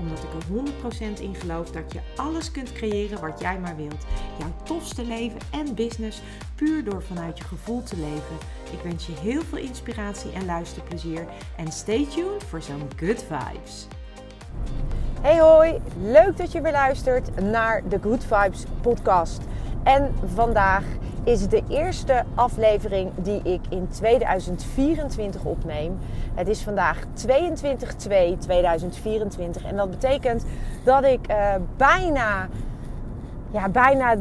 Omdat ik er 100% in geloof dat je alles kunt creëren wat jij maar wilt. Jouw tofste leven en business puur door vanuit je gevoel te leven. Ik wens je heel veel inspiratie en luisterplezier. En stay tuned voor zo'n good vibes. Hey hoi, leuk dat je weer luistert naar de Good Vibes podcast. En vandaag is de eerste aflevering die ik in 2024 opneem. Het is vandaag 22-2-2024 en dat betekent dat ik uh, bijna, ja, bijna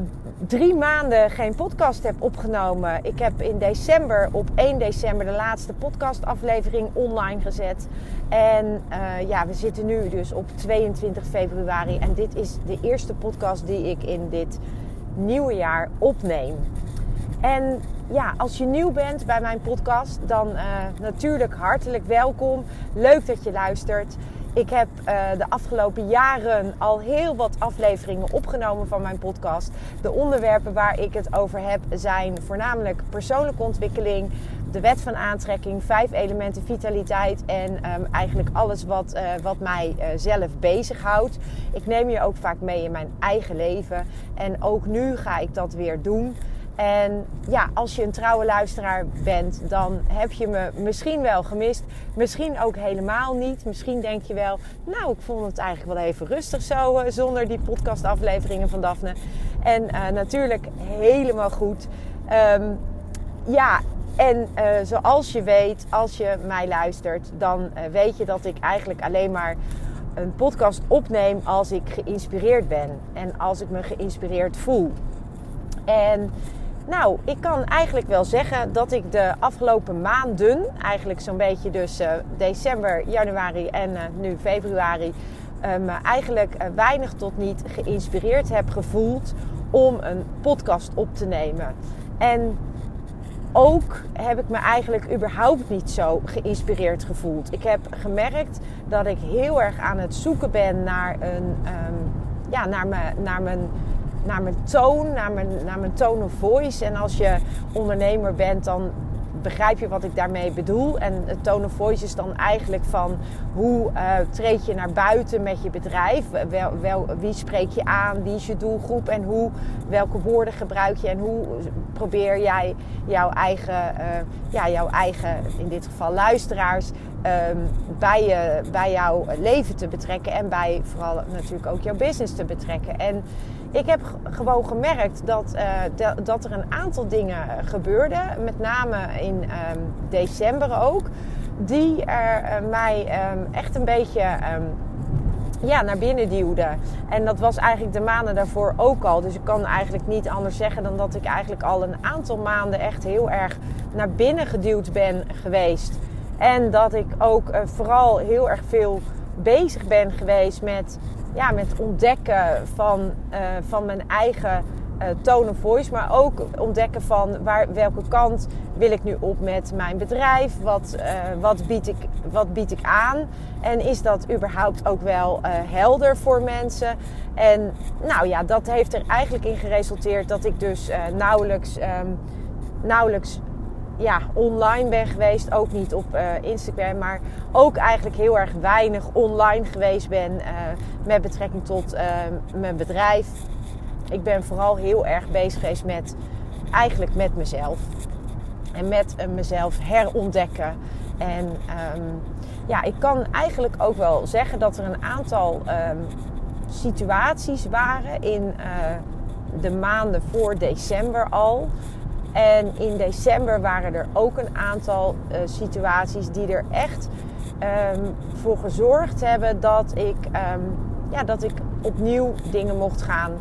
drie maanden geen podcast heb opgenomen. Ik heb in december, op 1 december, de laatste podcastaflevering online gezet. En uh, ja, we zitten nu dus op 22 februari. En dit is de eerste podcast die ik in dit nieuwe jaar opneem. En ja, als je nieuw bent bij mijn podcast, dan uh, natuurlijk hartelijk welkom. Leuk dat je luistert. Ik heb uh, de afgelopen jaren al heel wat afleveringen opgenomen van mijn podcast. De onderwerpen waar ik het over heb zijn voornamelijk persoonlijke ontwikkeling, de wet van aantrekking, vijf elementen vitaliteit en um, eigenlijk alles wat, uh, wat mij uh, zelf bezighoudt. Ik neem je ook vaak mee in mijn eigen leven en ook nu ga ik dat weer doen. En ja, als je een trouwe luisteraar bent, dan heb je me misschien wel gemist. Misschien ook helemaal niet. Misschien denk je wel, nou, ik vond het eigenlijk wel even rustig zo uh, zonder die podcastafleveringen van Daphne. En uh, natuurlijk helemaal goed. Um, ja, en uh, zoals je weet, als je mij luistert, dan weet je dat ik eigenlijk alleen maar een podcast opneem als ik geïnspireerd ben. En als ik me geïnspireerd voel. En nou, ik kan eigenlijk wel zeggen dat ik de afgelopen maanden, eigenlijk zo'n beetje dus uh, december, januari en uh, nu februari, uh, me eigenlijk weinig tot niet geïnspireerd heb gevoeld om een podcast op te nemen. En ook heb ik me eigenlijk überhaupt niet zo geïnspireerd gevoeld. Ik heb gemerkt dat ik heel erg aan het zoeken ben naar een, um, ja, naar, me, naar mijn naar mijn toon, naar mijn, naar mijn tone of voice. En als je ondernemer bent, dan begrijp je wat ik daarmee bedoel. En het tone of voice is dan eigenlijk van hoe uh, treed je naar buiten met je bedrijf? Wel, wel, wie spreek je aan? Wie is je doelgroep? En hoe, welke woorden gebruik je? En hoe probeer jij jouw eigen, uh, ja, jouw eigen in dit geval luisteraars, um, bij, je, bij jouw leven te betrekken. En bij vooral natuurlijk ook jouw business te betrekken. En ik heb gewoon gemerkt dat, uh, dat er een aantal dingen gebeurden. Met name in um, december ook. Die er uh, mij um, echt een beetje um, ja, naar binnen duwden. En dat was eigenlijk de maanden daarvoor ook al. Dus ik kan eigenlijk niet anders zeggen dan dat ik eigenlijk al een aantal maanden echt heel erg naar binnen geduwd ben geweest. En dat ik ook vooral heel erg veel bezig ben geweest met ja, met ontdekken van, uh, van mijn eigen uh, tone of voice. Maar ook ontdekken van waar, welke kant wil ik nu op met mijn bedrijf. Wat, uh, wat, bied, ik, wat bied ik aan? En is dat überhaupt ook wel helder voor mensen? En nou ja, dat heeft er eigenlijk in geresulteerd dat ik dus nauwelijks, um, nauwelijks ja, online ben geweest. Ook niet op uh, Instagram, maar ook eigenlijk heel erg weinig online geweest ben uh, met betrekking tot uh, mijn bedrijf. Ik ben vooral heel erg bezig geweest met eigenlijk met mezelf. En met mezelf herontdekken. En um, ja, ik kan eigenlijk ook wel zeggen dat er een aantal um, situaties waren in de maanden voor december al en in december waren er ook een aantal uh, situaties die er echt um, voor gezorgd hebben dat ik, um, ja, dat ik opnieuw dingen mocht gaan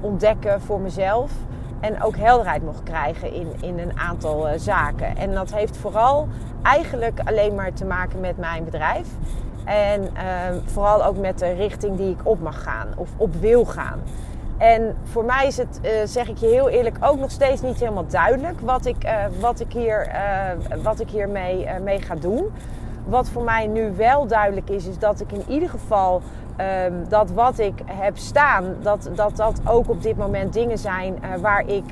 ontdekken voor mezelf. En ook helderheid mocht krijgen in, in een aantal uh, zaken. En dat heeft vooral eigenlijk alleen maar te maken met mijn bedrijf. En uh, vooral ook met de richting die ik op mag gaan of op wil gaan. En voor mij is het, zeg ik je heel eerlijk, ook nog steeds niet helemaal duidelijk wat ik, wat ik, hier, wat ik hiermee mee ga doen. Wat voor mij nu wel duidelijk is, is dat ik in ieder geval Ehm, dat wat ik heb staan, dat, dat dat ook op dit moment dingen zijn waar ik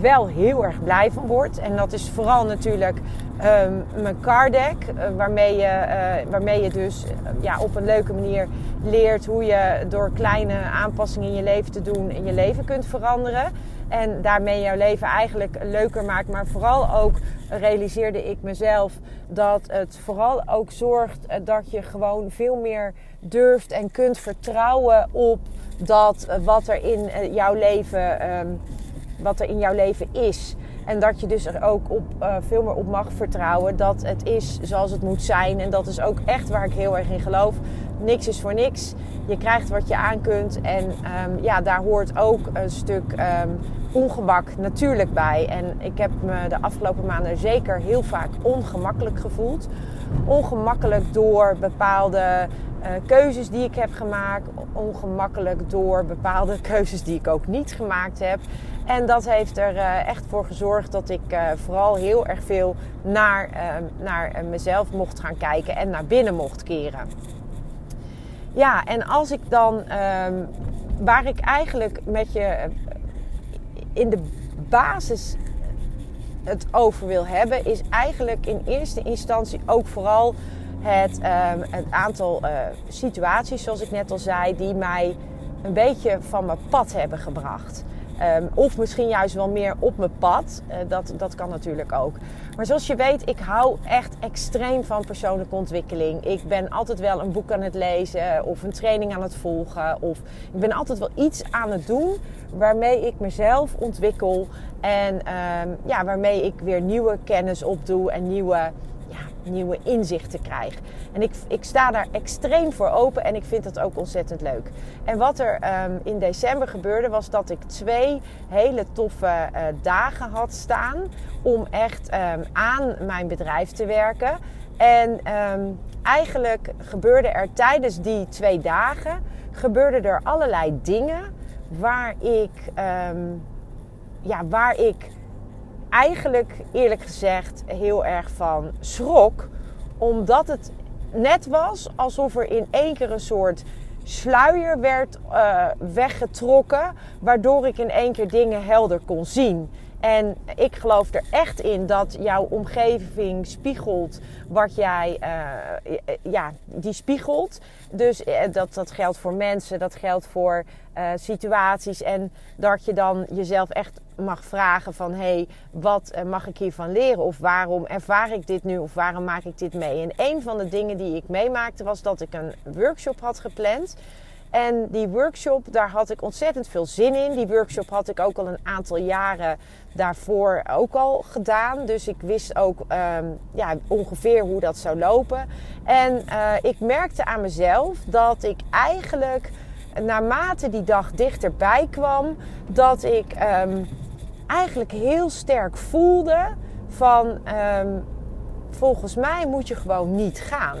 wel heel erg blij van word. En dat is vooral natuurlijk um, mijn card deck, uh, waarmee, je, waarmee je dus ja, op een leuke manier leert hoe je door kleine aanpassingen in je leven te doen in je leven kunt veranderen. En daarmee jouw leven eigenlijk leuker maakt. Maar vooral ook realiseerde ik mezelf dat het vooral ook zorgt dat je gewoon veel meer durft en kunt vertrouwen op dat wat er in eh, jouw leven, ehm, wat er in jouw leven is. En dat je dus er ook op, uh, veel meer op mag vertrouwen dat het is zoals het moet zijn. En dat is ook echt waar ik heel erg in geloof. Niks is voor niks. Je krijgt wat je aan kunt. En um, ja, daar hoort ook een stuk um, ongemak natuurlijk bij. En ik heb me de afgelopen maanden zeker heel vaak ongemakkelijk gevoeld. Ongemakkelijk door bepaalde uh, keuzes die ik heb gemaakt. Ongemakkelijk door bepaalde keuzes die ik ook niet gemaakt heb. En dat heeft er uh, echt voor gezorgd dat ik uh, vooral heel erg veel naar, naar mezelf mocht gaan kijken en naar binnen mocht keren. Ja, en als ik dan, ehm, waar ik eigenlijk met je in de basis het over wil hebben, is eigenlijk in eerste instantie ook vooral het, um, het aantal uh, situaties, zoals ik net al zei, die mij een beetje van mijn pad hebben gebracht. Um, of misschien juist wel meer op mijn pad. Uh, dat, dat kan natuurlijk ook. Maar zoals je weet, ik hou echt extreem van persoonlijke ontwikkeling. Ik ben altijd wel een boek aan het lezen of een training aan het volgen. Of ik ben altijd wel iets aan het doen waarmee ik mezelf ontwikkel. En um, ja, waarmee ik weer nieuwe kennis opdoe en nieuwe nieuwe inzichten krijg. En ik, ik sta daar extreem voor open en ik vind dat ook ontzettend leuk. En wat er um, in december gebeurde was dat ik twee hele toffe uh, dagen had staan om echt um, aan mijn bedrijf te werken. En um, eigenlijk gebeurde er tijdens die twee dagen gebeurde er allerlei dingen waar ik, ja, waar ik eigenlijk eerlijk gezegd heel erg van schrok. Omdat het net was alsof er in één keer een soort sluier werd uh, weggetrokken. Waardoor ik in één keer dingen helder kon zien. En ik geloof er echt in dat jouw omgeving spiegelt wat jij, uh, ja, die spiegelt. Dus dat, dat geldt voor mensen, dat geldt voor uh, situaties. En dat je dan jezelf echt mag vragen van... hé, hey, wat mag ik hiervan leren? Of waarom ervaar ik dit nu? Of waarom maak ik dit mee? En een van de dingen die ik meemaakte was dat ik een workshop had gepland... En die workshop, daar had ik ontzettend veel zin in. Die workshop had ik ook al een aantal jaren daarvoor ook al gedaan. Dus ik wist ook um, ja, ongeveer hoe dat zou lopen. En uh, ik merkte aan mezelf dat ik eigenlijk naarmate die dag dichterbij kwam, dat ik um, eigenlijk heel sterk voelde van um, volgens mij moet je gewoon niet gaan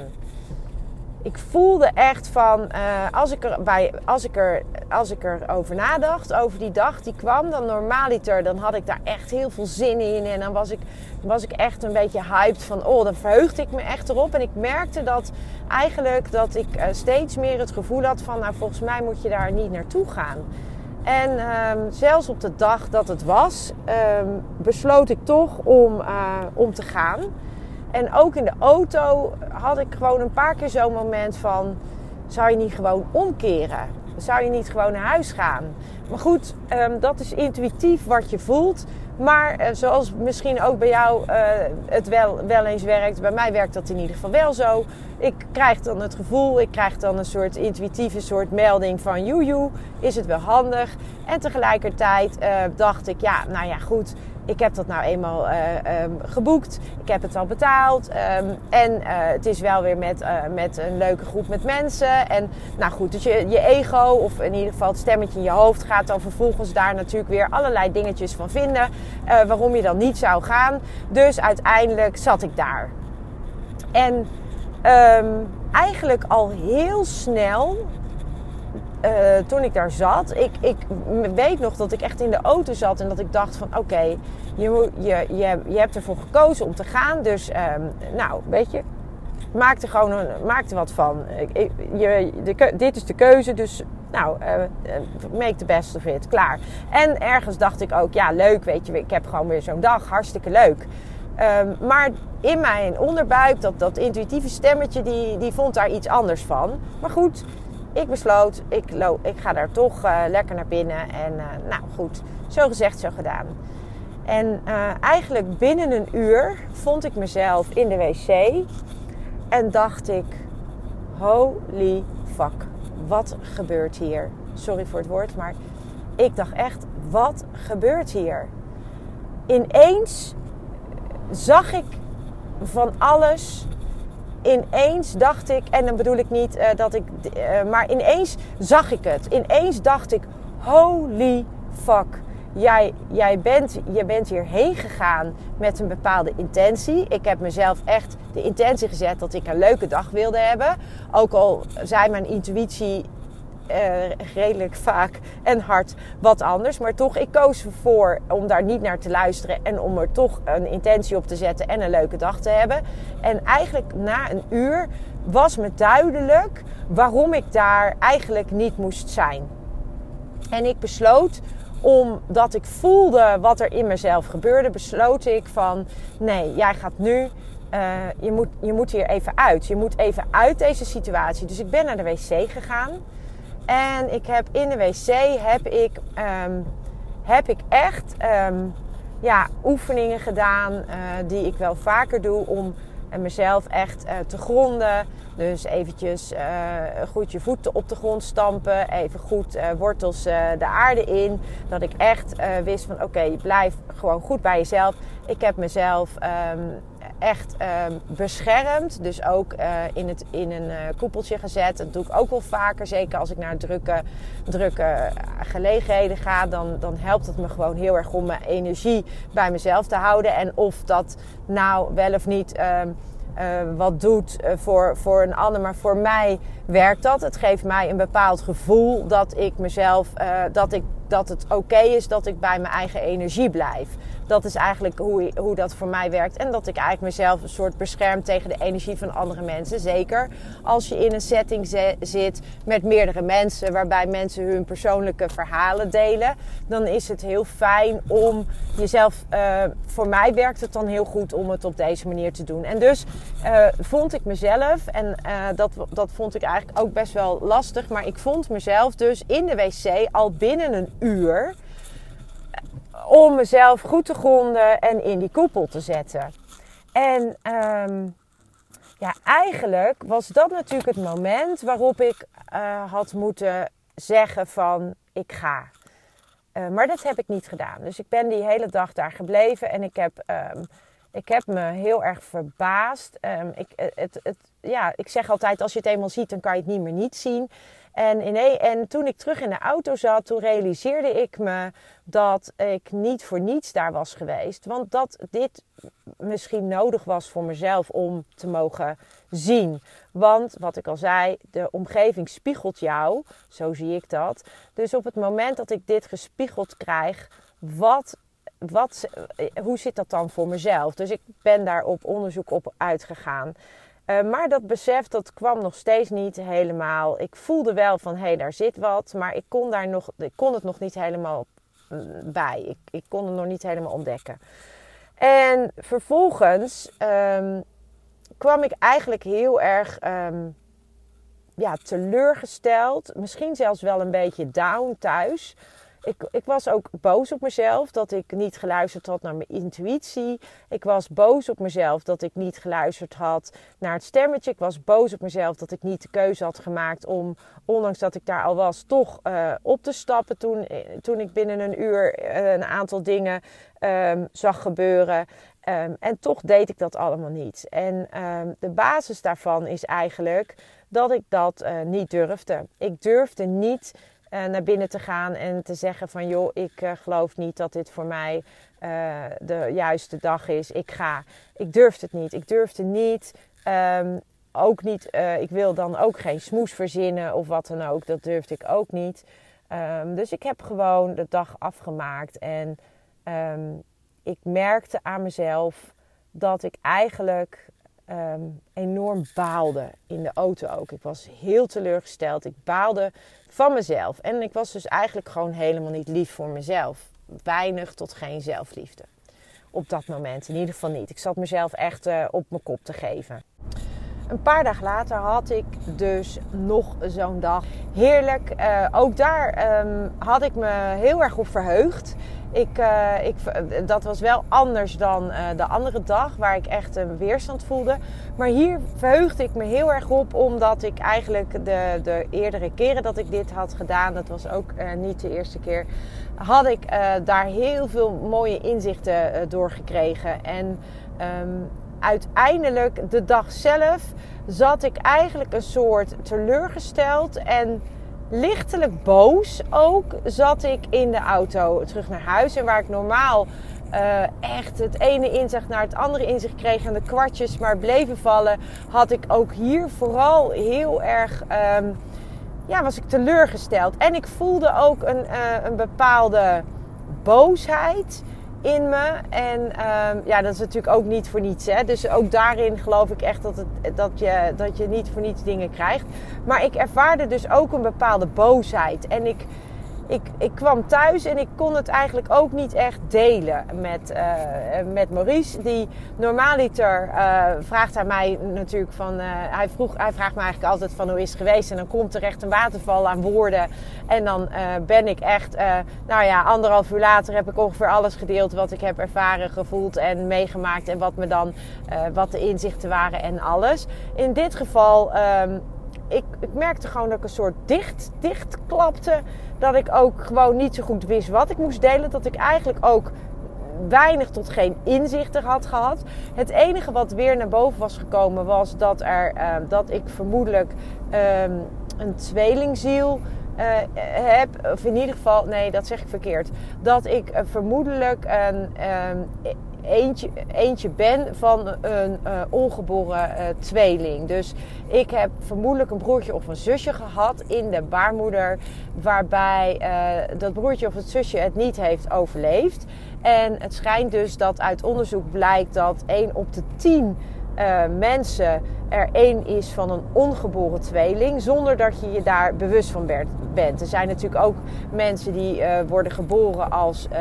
ik voelde echt van, uh, als, ik er bij, als, ik er, als ik erover nadacht, over die dag die kwam, dan normaaliter, dan had ik daar echt heel veel zin in. En dan was ik, was ik echt een beetje hyped van, oh, dan verheugde ik me echt erop. En ik merkte dat eigenlijk dat ik uh, steeds meer het gevoel had van, nou, volgens mij moet je daar niet naartoe gaan. En um, zelfs op de dag dat het was, um, besloot ik toch om, uh, om te gaan. En ook in de auto had ik gewoon een paar keer zo'n moment van... zou je niet gewoon omkeren? Zou je niet gewoon naar huis gaan? Maar goed, um, dat is intuïtief wat je voelt. Maar uh, zoals misschien ook bij jou uh, het wel, wel eens werkt, bij mij werkt dat in ieder geval wel zo. Ik krijg dan het gevoel, ik krijg dan een soort intuïtieve soort melding van joejoe, is het wel handig? En tegelijkertijd uh, dacht ik, ja, nou ja, goed, ik heb dat nou eenmaal uh, um, geboekt. Ik heb het al betaald. Um, en uh, het is wel weer met, uh, met een leuke groep met mensen. En nou goed, dus je, je ego, of in ieder geval het stemmetje in je hoofd, gaat dan vervolgens daar natuurlijk weer allerlei dingetjes van vinden. waarom je dan niet zou gaan. Dus uiteindelijk zat ik daar. En um, eigenlijk al heel snel eh, toen ik daar zat, ik, ik weet nog dat ik echt in de auto zat en dat ik dacht van oké, je, je, je, je hebt ervoor gekozen om te gaan. Dus ehm, nou, weet je, maak er gewoon een, wat van. Je, dit is de keuze, dus nou, uh, make the best of it. Klaar. En ergens dacht ik ook, ja, leuk, weet je, ik heb gewoon weer zo'n dag, hartstikke leuk. Maar in mijn onderbuik, dat, dat intuïtieve stemmetje, die, die vond daar iets anders van. Maar goed, ik besloot, ik, ik ga daar toch uh, lekker naar binnen. En uh, nou goed, zo gezegd, zo gedaan. En uh, eigenlijk binnen een uur vond ik mezelf in de wc. En dacht ik, holy fuck, wat gebeurt hier? Sorry voor het woord, maar ik dacht echt, wat gebeurt hier? Ineens zag ik van alles. Ineens dacht ik, en dan bedoel ik niet uh, dat ik, uh, maar ineens zag ik het. Ineens dacht ik, holy fuck. Jij, jij bent, je bent hierheen gegaan met een bepaalde intentie. Ik heb mezelf echt de intentie gezet dat ik een leuke dag wilde hebben. Ook al zei mijn intuïtie uh, redelijk vaak en hard wat anders. Maar toch, ik koos ervoor om daar niet naar te luisteren en om er toch een intentie op te zetten en een leuke dag te hebben. En eigenlijk na een uur was me duidelijk waarom ik daar eigenlijk niet moest zijn. En ik besloot omdat ik voelde wat er in mezelf gebeurde, besloot ik van nee, jij gaat nu. Uh, je, moet, je moet hier even uit. Je moet even uit deze situatie. Dus ik ben naar de wc gegaan. En ik heb in de wc heb ik, um, heb ik echt um, ja, oefeningen gedaan uh, die ik wel vaker doe om mezelf echt uh, te gronden. Dus eventjes goed je voeten op de grond stampen. Even goed wortels de aarde in. Dat ik echt wist van oké, okay, blijf gewoon goed bij jezelf. Ik heb mezelf um, echt uh, beschermd. Dus ook uh, in, het, in een uh, koepeltje gezet. Dat doe ik ook wel vaker. Zeker als ik naar drukke, drukke gelegenheden ga. Dan, dan helpt het me gewoon heel erg om mijn energie bij mezelf te houden. En of dat nou wel of niet ehm, wat doet voor, voor een ander. Maar voor mij werkt dat. Het geeft mij een bepaald gevoel dat ik mezelf, dat, ik, dat het oké is dat ik bij mijn eigen energie blijf. Dat is eigenlijk hoe, hoe dat voor mij werkt. En dat ik eigenlijk mezelf een soort bescherm tegen de energie van andere mensen. Zeker als je in een setting zit met meerdere mensen, waarbij mensen hun persoonlijke verhalen delen. Dan is het heel fijn om jezelf. Uh, voor mij werkt het dan heel goed om het op deze manier te doen. En dus uh, vond ik mezelf, en uh, dat, dat vond ik eigenlijk ook best wel lastig. Maar ik vond mezelf dus in de wc al binnen een uur om mezelf goed te gronden en in die koepel te zetten. En um, ja, eigenlijk was dat natuurlijk het moment waarop ik uh, had moeten zeggen van ik ga. Uh, maar dat heb ik niet gedaan. Dus ik ben die hele dag daar gebleven en ik heb, um, ik heb me heel erg verbaasd. Um, ik, het, het, ja, ik zeg altijd, als je het eenmaal ziet, dan kan je het niet meer niet zien. En, in, en toen ik terug in de auto zat, toen realiseerde ik me dat ik niet voor niets daar was geweest. Want dat dit misschien nodig was voor mezelf om te mogen zien. Want wat ik al zei, de omgeving spiegelt jou. Zo zie ik dat. Dus op het moment dat ik dit gespiegeld krijg, wat wat, hoe zit dat dan voor mezelf? Dus ik ben daar op onderzoek op uitgegaan. Uh, maar dat besef dat kwam nog steeds niet helemaal. Ik voelde wel van hé, hey, daar zit wat, maar ik kon, daar nog, ik kon het nog niet helemaal mm, bij. Ik, ik kon het nog niet helemaal ontdekken. En vervolgens um, kwam ik eigenlijk heel erg um, ja, teleurgesteld, misschien zelfs wel een beetje down thuis ik, ik was ook boos op mezelf dat ik niet geluisterd had naar mijn intuïtie. Ik was boos op mezelf dat ik niet geluisterd had naar het stemmetje. Ik was boos op mezelf dat ik niet de keuze had gemaakt om, ondanks dat ik daar al was, toch uh, op te stappen toen, eh, toen ik binnen een uur uh, een aantal dingen um, zag gebeuren. Um, en toch deed ik dat allemaal niet. En um, de basis daarvan is eigenlijk dat ik dat niet durfde. Ik durfde niet naar binnen te gaan en te zeggen van joh, ik uh, geloof niet dat dit voor mij uh, de juiste dag is. Ik ga. Ik durfde het niet. Ik durfde niet um, ook niet, ik wil dan ook geen smoes verzinnen of wat dan ook. Dat durfde ik ook niet. Um, dus ik heb gewoon de dag afgemaakt. En um, ik merkte aan mezelf dat ik eigenlijk um, enorm baalde in de auto ook. Ik was heel teleurgesteld. Ik baalde van mezelf. En ik was dus eigenlijk gewoon helemaal niet lief voor mezelf. Weinig tot geen zelfliefde. Op dat moment in ieder geval niet. Ik zat mezelf echt uh, op mijn kop te geven. Een paar dagen later had ik dus nog zo'n dag. Heerlijk. Uh, ook daar um, had ik me heel erg op verheugd. Ik, uh, ik, dat was wel anders dan uh, de andere dag, waar ik echt een weerstand voelde. Maar hier verheugde ik me heel erg op, omdat ik eigenlijk de, de eerdere keren dat ik dit had gedaan, dat was ook uh, niet de eerste keer, had ik daar heel veel mooie inzichten door gekregen. En um, uiteindelijk, de dag zelf, zat ik eigenlijk een soort teleurgesteld en lichtelijk boos ook zat ik in de auto terug naar huis. En waar ik normaal uh, echt het ene inzicht naar het andere inzicht kreeg en de kwartjes maar bleven vallen, had ik ook hier vooral heel erg. Um, ja, was ik teleurgesteld. En ik voelde ook een, uh, een bepaalde boosheid in me. En um, ja, dat is natuurlijk ook niet voor niets. Hè? Dus ook daarin geloof ik echt dat, het, dat, je, dat je niet voor niets dingen krijgt. Maar ik ervaarde dus ook een bepaalde boosheid. En ik ik, ik kwam thuis en ik kon het eigenlijk ook niet echt delen met, uh, met Maurice. Die normaaliter uh, vraagt hij mij natuurlijk van... Uh, hij, vroeg, hij vraagt me eigenlijk altijd van hoe is het geweest? En dan komt er echt een waterval aan woorden. En dan ben ik echt... nou ja, anderhalf uur later heb ik ongeveer alles gedeeld wat ik heb ervaren, gevoeld en meegemaakt. En wat me dan... wat de inzichten waren en alles. In dit geval... Um, ik, ik merkte gewoon dat ik een soort dicht, dicht klapte. Dat ik ook gewoon niet zo goed wist wat ik moest delen. Dat ik eigenlijk ook weinig tot geen inzichten had gehad. Het enige wat weer naar boven was gekomen was dat, er, uh, dat ik vermoedelijk um, een tweelingziel uh, heb. Of in ieder geval, nee, dat zeg ik verkeerd. Dat ik uh, vermoedelijk een. Eentje, eentje ben van een uh, ongeboren uh, tweeling. Dus ik heb vermoedelijk een broertje of een zusje gehad in de baarmoeder. Waarbij uh, dat broertje of het zusje het niet heeft overleefd. En het schijnt dus dat uit onderzoek blijkt dat 1 op de 10 uh, mensen er één is van een ongeboren tweeling, zonder dat je je daar bewust van bent. Er zijn natuurlijk ook mensen die uh, worden geboren als, uh,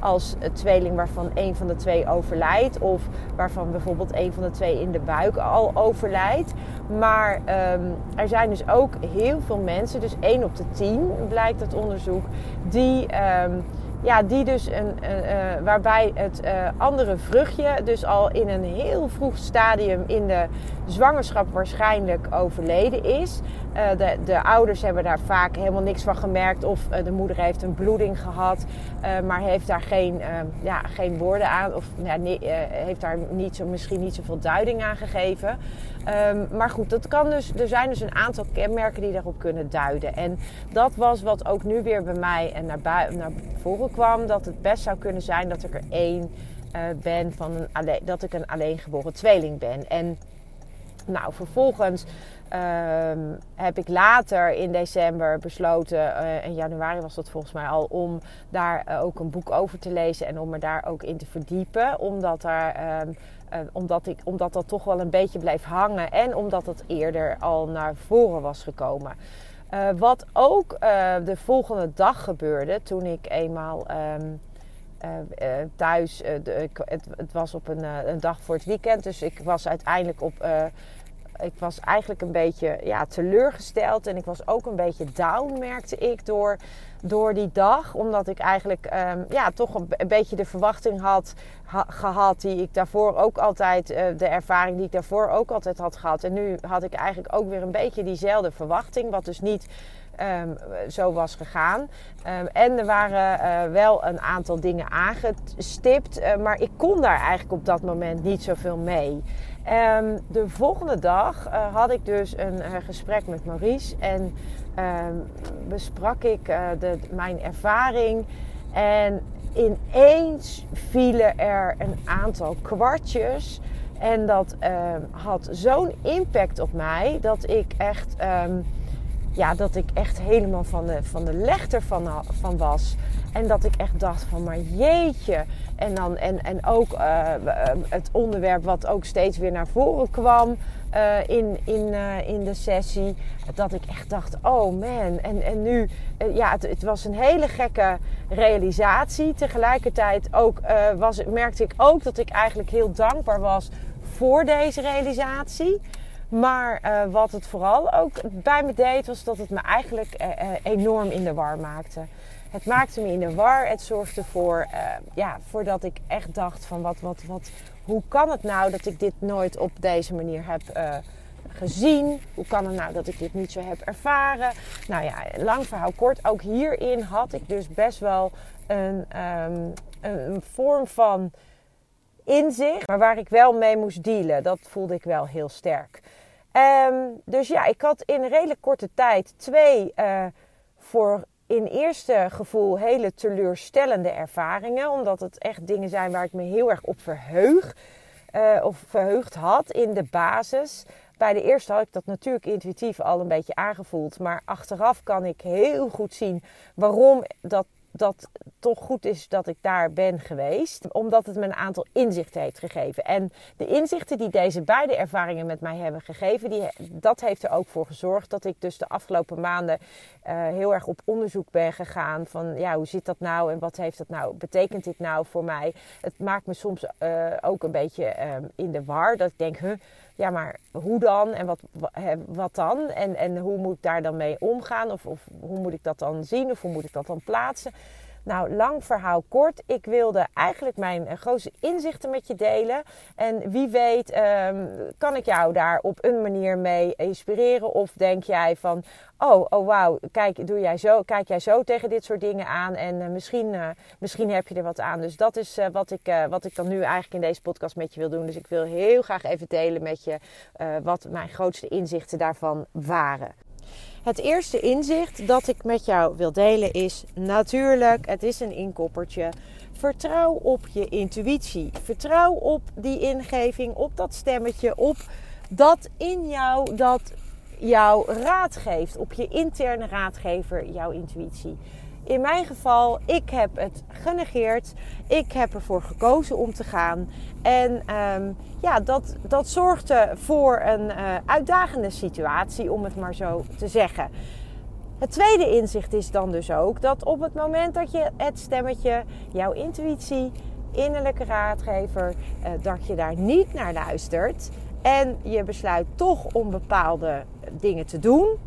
als tweeling waarvan een van de twee overlijdt, of waarvan bijvoorbeeld een van de twee in de buik al overlijdt. Maar um, er zijn dus ook heel veel mensen, dus 1 op de 10 blijkt het onderzoek, die. Um, ja, die dus een, uh, waarbij het uh, andere vruchtje dus al in een heel vroeg stadium in de zwangerschap waarschijnlijk overleden is. Uh, de, de, ouders hebben daar vaak helemaal niks van gemerkt. Of de moeder heeft een bloeding gehad, maar heeft daar geen, ja, geen woorden aan. Of ja, heeft daar niet zo, misschien niet zoveel duiding aan gegeven. Um, maar goed, dat kan dus, er zijn dus een aantal kenmerken die daarop kunnen duiden. En dat was wat ook nu weer bij mij naar, naar voren kwam. Dat het best zou kunnen zijn dat ik er één ben van een alleen, dat ik een alleengeboren tweeling ben. En nou, vervolgens um, heb ik later in december besloten, uh, in januari was dat volgens mij al, om daar uh, ook een boek over te lezen en om me daar ook in te verdiepen. Omdat, daar, um, uh, omdat, ik, omdat dat toch wel een beetje bleef hangen en omdat het eerder al naar voren was gekomen. wat ook de volgende dag gebeurde toen ik eenmaal. Um, uh, uh, thuis. Uh, de, het, het, was op een, een, dag voor het weekend. Dus ik was uiteindelijk op ik was eigenlijk een beetje ja, teleurgesteld. En ik was ook een beetje down, merkte ik, door, door die dag. Omdat ik eigenlijk um, ja, toch een, beetje de verwachting had ha, gehad die ik daarvoor ook altijd, de ervaring die ik daarvoor ook altijd had gehad. En nu had ik eigenlijk ook weer een beetje diezelfde verwachting. Wat dus niet Um, zo was gegaan. Um, en er waren uh, wel een aantal dingen aangestipt, uh, maar ik kon daar eigenlijk op dat moment niet zoveel mee. Um, de volgende dag uh, had ik dus een gesprek met Maurice en besprak ik de, mijn ervaring. En ineens vielen er een aantal kwartjes En dat ehm, had zo'n impact op mij dat ik echt, ehm, ja, dat ik echt helemaal van de, van de leg ervan van was. En dat ik echt dacht van, maar jeetje. En, dan, en, en ook uh, het onderwerp wat ook steeds weer naar voren kwam uh, in, in, in de sessie. Dat ik echt dacht, oh man. En, en nu, ja, het, het, was een hele gekke realisatie. Tegelijkertijd ook, was, merkte ik ook dat ik eigenlijk heel dankbaar was voor deze realisatie. Maar wat het vooral ook bij me deed, was dat het me eigenlijk enorm in de war maakte het maakte me in de war. Het zorgde voor, uh, ja, voordat ik echt dacht van wat, wat, wat, hoe kan het nou dat ik dit nooit op deze manier heb gezien? Hoe kan het nou dat ik dit niet zo heb ervaren? Nou ja, lang verhaal kort. Ook hierin had ik dus best wel een, um, een vorm van inzicht, maar waar ik wel mee moest dealen. Dat voelde ik wel heel sterk. Um, dus ja, ik had in redelijk korte tijd twee uh, voor in eerste gevoel hele teleurstellende ervaringen. Omdat het echt dingen zijn waar ik me heel erg op verheug. Uh, of verheugd had in de basis. Bij de eerste had ik dat natuurlijk intuïtief al een beetje aangevoeld. Maar achteraf kan ik heel goed zien waarom dat dat toch goed is dat ik daar ben geweest. Omdat het me een aantal inzichten heeft gegeven. En de inzichten die deze beide ervaringen met mij hebben gegeven, die, dat heeft er ook voor gezorgd dat ik dus de afgelopen maanden uh, heel erg op onderzoek ben gegaan. Van ja, hoe zit dat nou en wat heeft dat nou? Betekent dit nou voor mij? Het maakt me soms uh, ook een beetje uh, in de war. Dat ik denk, huh, ja, maar hoe dan en wat, wat dan? En, en hoe moet ik daar dan mee omgaan? Of, of hoe moet ik dat dan zien? Of hoe moet ik dat dan plaatsen? Nou, lang verhaal kort. Ik wilde eigenlijk mijn uh, grootste inzichten met je delen. En wie weet, um, kan ik jou daar op een manier mee inspireren? Of denk jij van, oh, oh wauw, kijk, doe jij zo, kijk jij zo tegen dit soort dingen aan? En uh, misschien, uh, misschien heb je er wat aan. Dus dat is wat, ik, wat ik dan nu eigenlijk in deze podcast met je wil doen. Dus ik wil heel graag even delen met je wat mijn grootste inzichten daarvan waren. Het eerste inzicht dat ik met jou wil delen is natuurlijk, het is een inkoppertje. Vertrouw op je intuïtie. Vertrouw op die ingeving, op dat stemmetje, op dat in jou dat jou raad geeft, op je interne raadgever, jouw intuïtie. In mijn geval, ik heb het genegeerd. Ik heb ervoor gekozen om te gaan. En um, ja, dat, dat zorgde voor een uh, uitdagende situatie, om het maar zo te zeggen. Het tweede inzicht is dan dus ook dat op het moment dat je het stemmetje, jouw intuïtie, innerlijke raadgever, uh, dat je daar niet naar luistert en je besluit toch om bepaalde dingen te doen,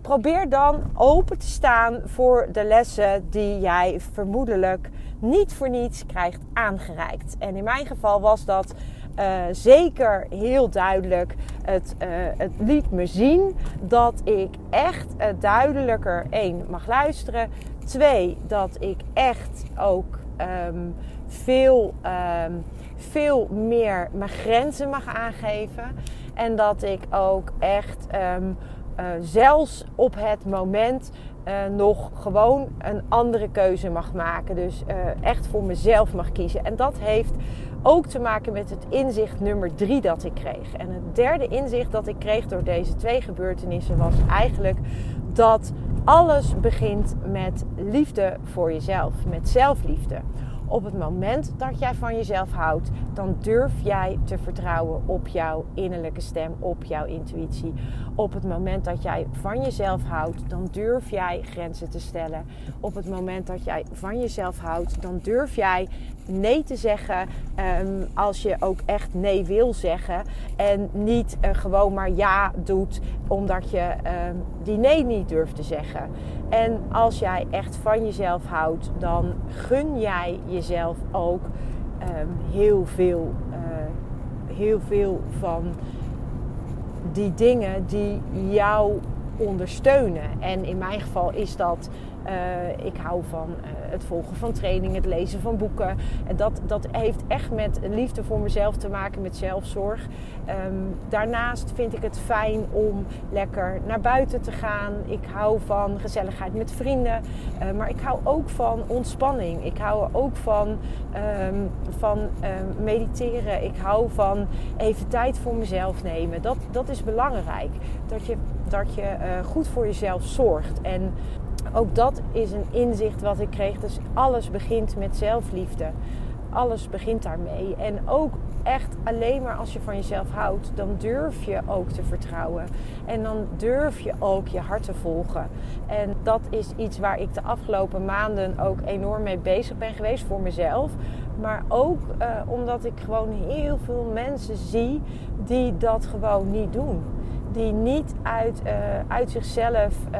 probeer dan open te staan voor de lessen die jij vermoedelijk niet voor niets krijgt aangereikt. En in mijn geval was dat uh, zeker heel duidelijk. Het, uh, het, liet me zien dat ik echt uh, duidelijker één mag luisteren. Twee, dat ik echt ook um, veel, um, veel meer mijn grenzen mag aangeven. En dat ik ook echt um, uh, zelfs op het moment uh, nog gewoon een andere keuze mag maken. Dus uh, echt voor mezelf mag kiezen. En dat heeft ook te maken met het inzicht nummer drie dat ik kreeg. En het derde inzicht dat ik kreeg door deze twee gebeurtenissen was eigenlijk dat alles begint met liefde voor jezelf, met zelfliefde. Op het moment dat jij van jezelf houdt, dan durf jij te vertrouwen op jouw innerlijke stem, op jouw intuïtie. Op het moment dat jij van jezelf houdt, dan durf jij grenzen te stellen. Op het moment dat jij van jezelf houdt, dan durf jij nee te zeggen um, als je ook echt nee wil zeggen. En niet uh, gewoon maar ja doet omdat je um, die nee niet durft te zeggen. En als jij echt van jezelf houdt, dan gun jij jezelf ook um, heel veel, uh, heel veel van die dingen die jou ondersteunen. En in mijn geval is dat, uh, ik hou van uh, het volgen van trainingen, het lezen van boeken. En dat, dat heeft echt met liefde voor mezelf te maken, met zelfzorg. Um, daarnaast vind ik het fijn om lekker naar buiten te gaan. Ik hou van gezelligheid met vrienden. Uh, maar ik hou ook van ontspanning. Ik hou ook van, um, van um, mediteren. Ik hou van even tijd voor mezelf nemen. Dat, dat is belangrijk. Dat je, dat je goed voor jezelf zorgt. En ook dat is een inzicht wat ik kreeg. Dus alles begint met zelfliefde. Alles begint daarmee. En ook echt alleen maar als je van jezelf houdt, dan durf je ook te vertrouwen. En dan durf je ook je hart te volgen. En dat is iets waar ik de afgelopen maanden ook enorm mee bezig ben geweest voor mezelf. Maar ook uh, omdat ik gewoon heel veel mensen zie die dat gewoon niet doen die niet uit, uh, uit zichzelf uh,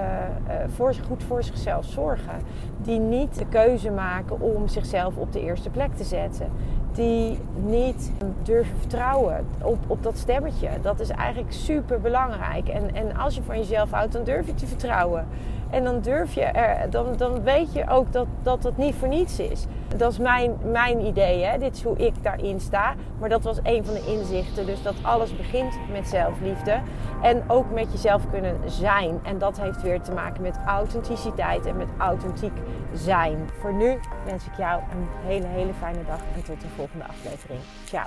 voor, goed voor zichzelf zorgen. Die niet de keuze maken om zichzelf op de eerste plek te zetten. Die niet durven vertrouwen op, op dat stemmetje. Dat is eigenlijk super belangrijk. En, en als je van jezelf houdt, dan durf je te vertrouwen. En dan durf je er, dan, dan weet je ook dat, dat niet voor niets is. Dat is mijn, mijn idee, hè? dit is hoe ik daarin sta. Maar dat was een van de inzichten. Dus dat alles begint met zelfliefde. En ook met jezelf kunnen zijn. En dat heeft weer te maken met authenticiteit en met authentiek zijn. Voor nu wens ik jou een hele, hele fijne dag. En tot de volgende aflevering. Ciao.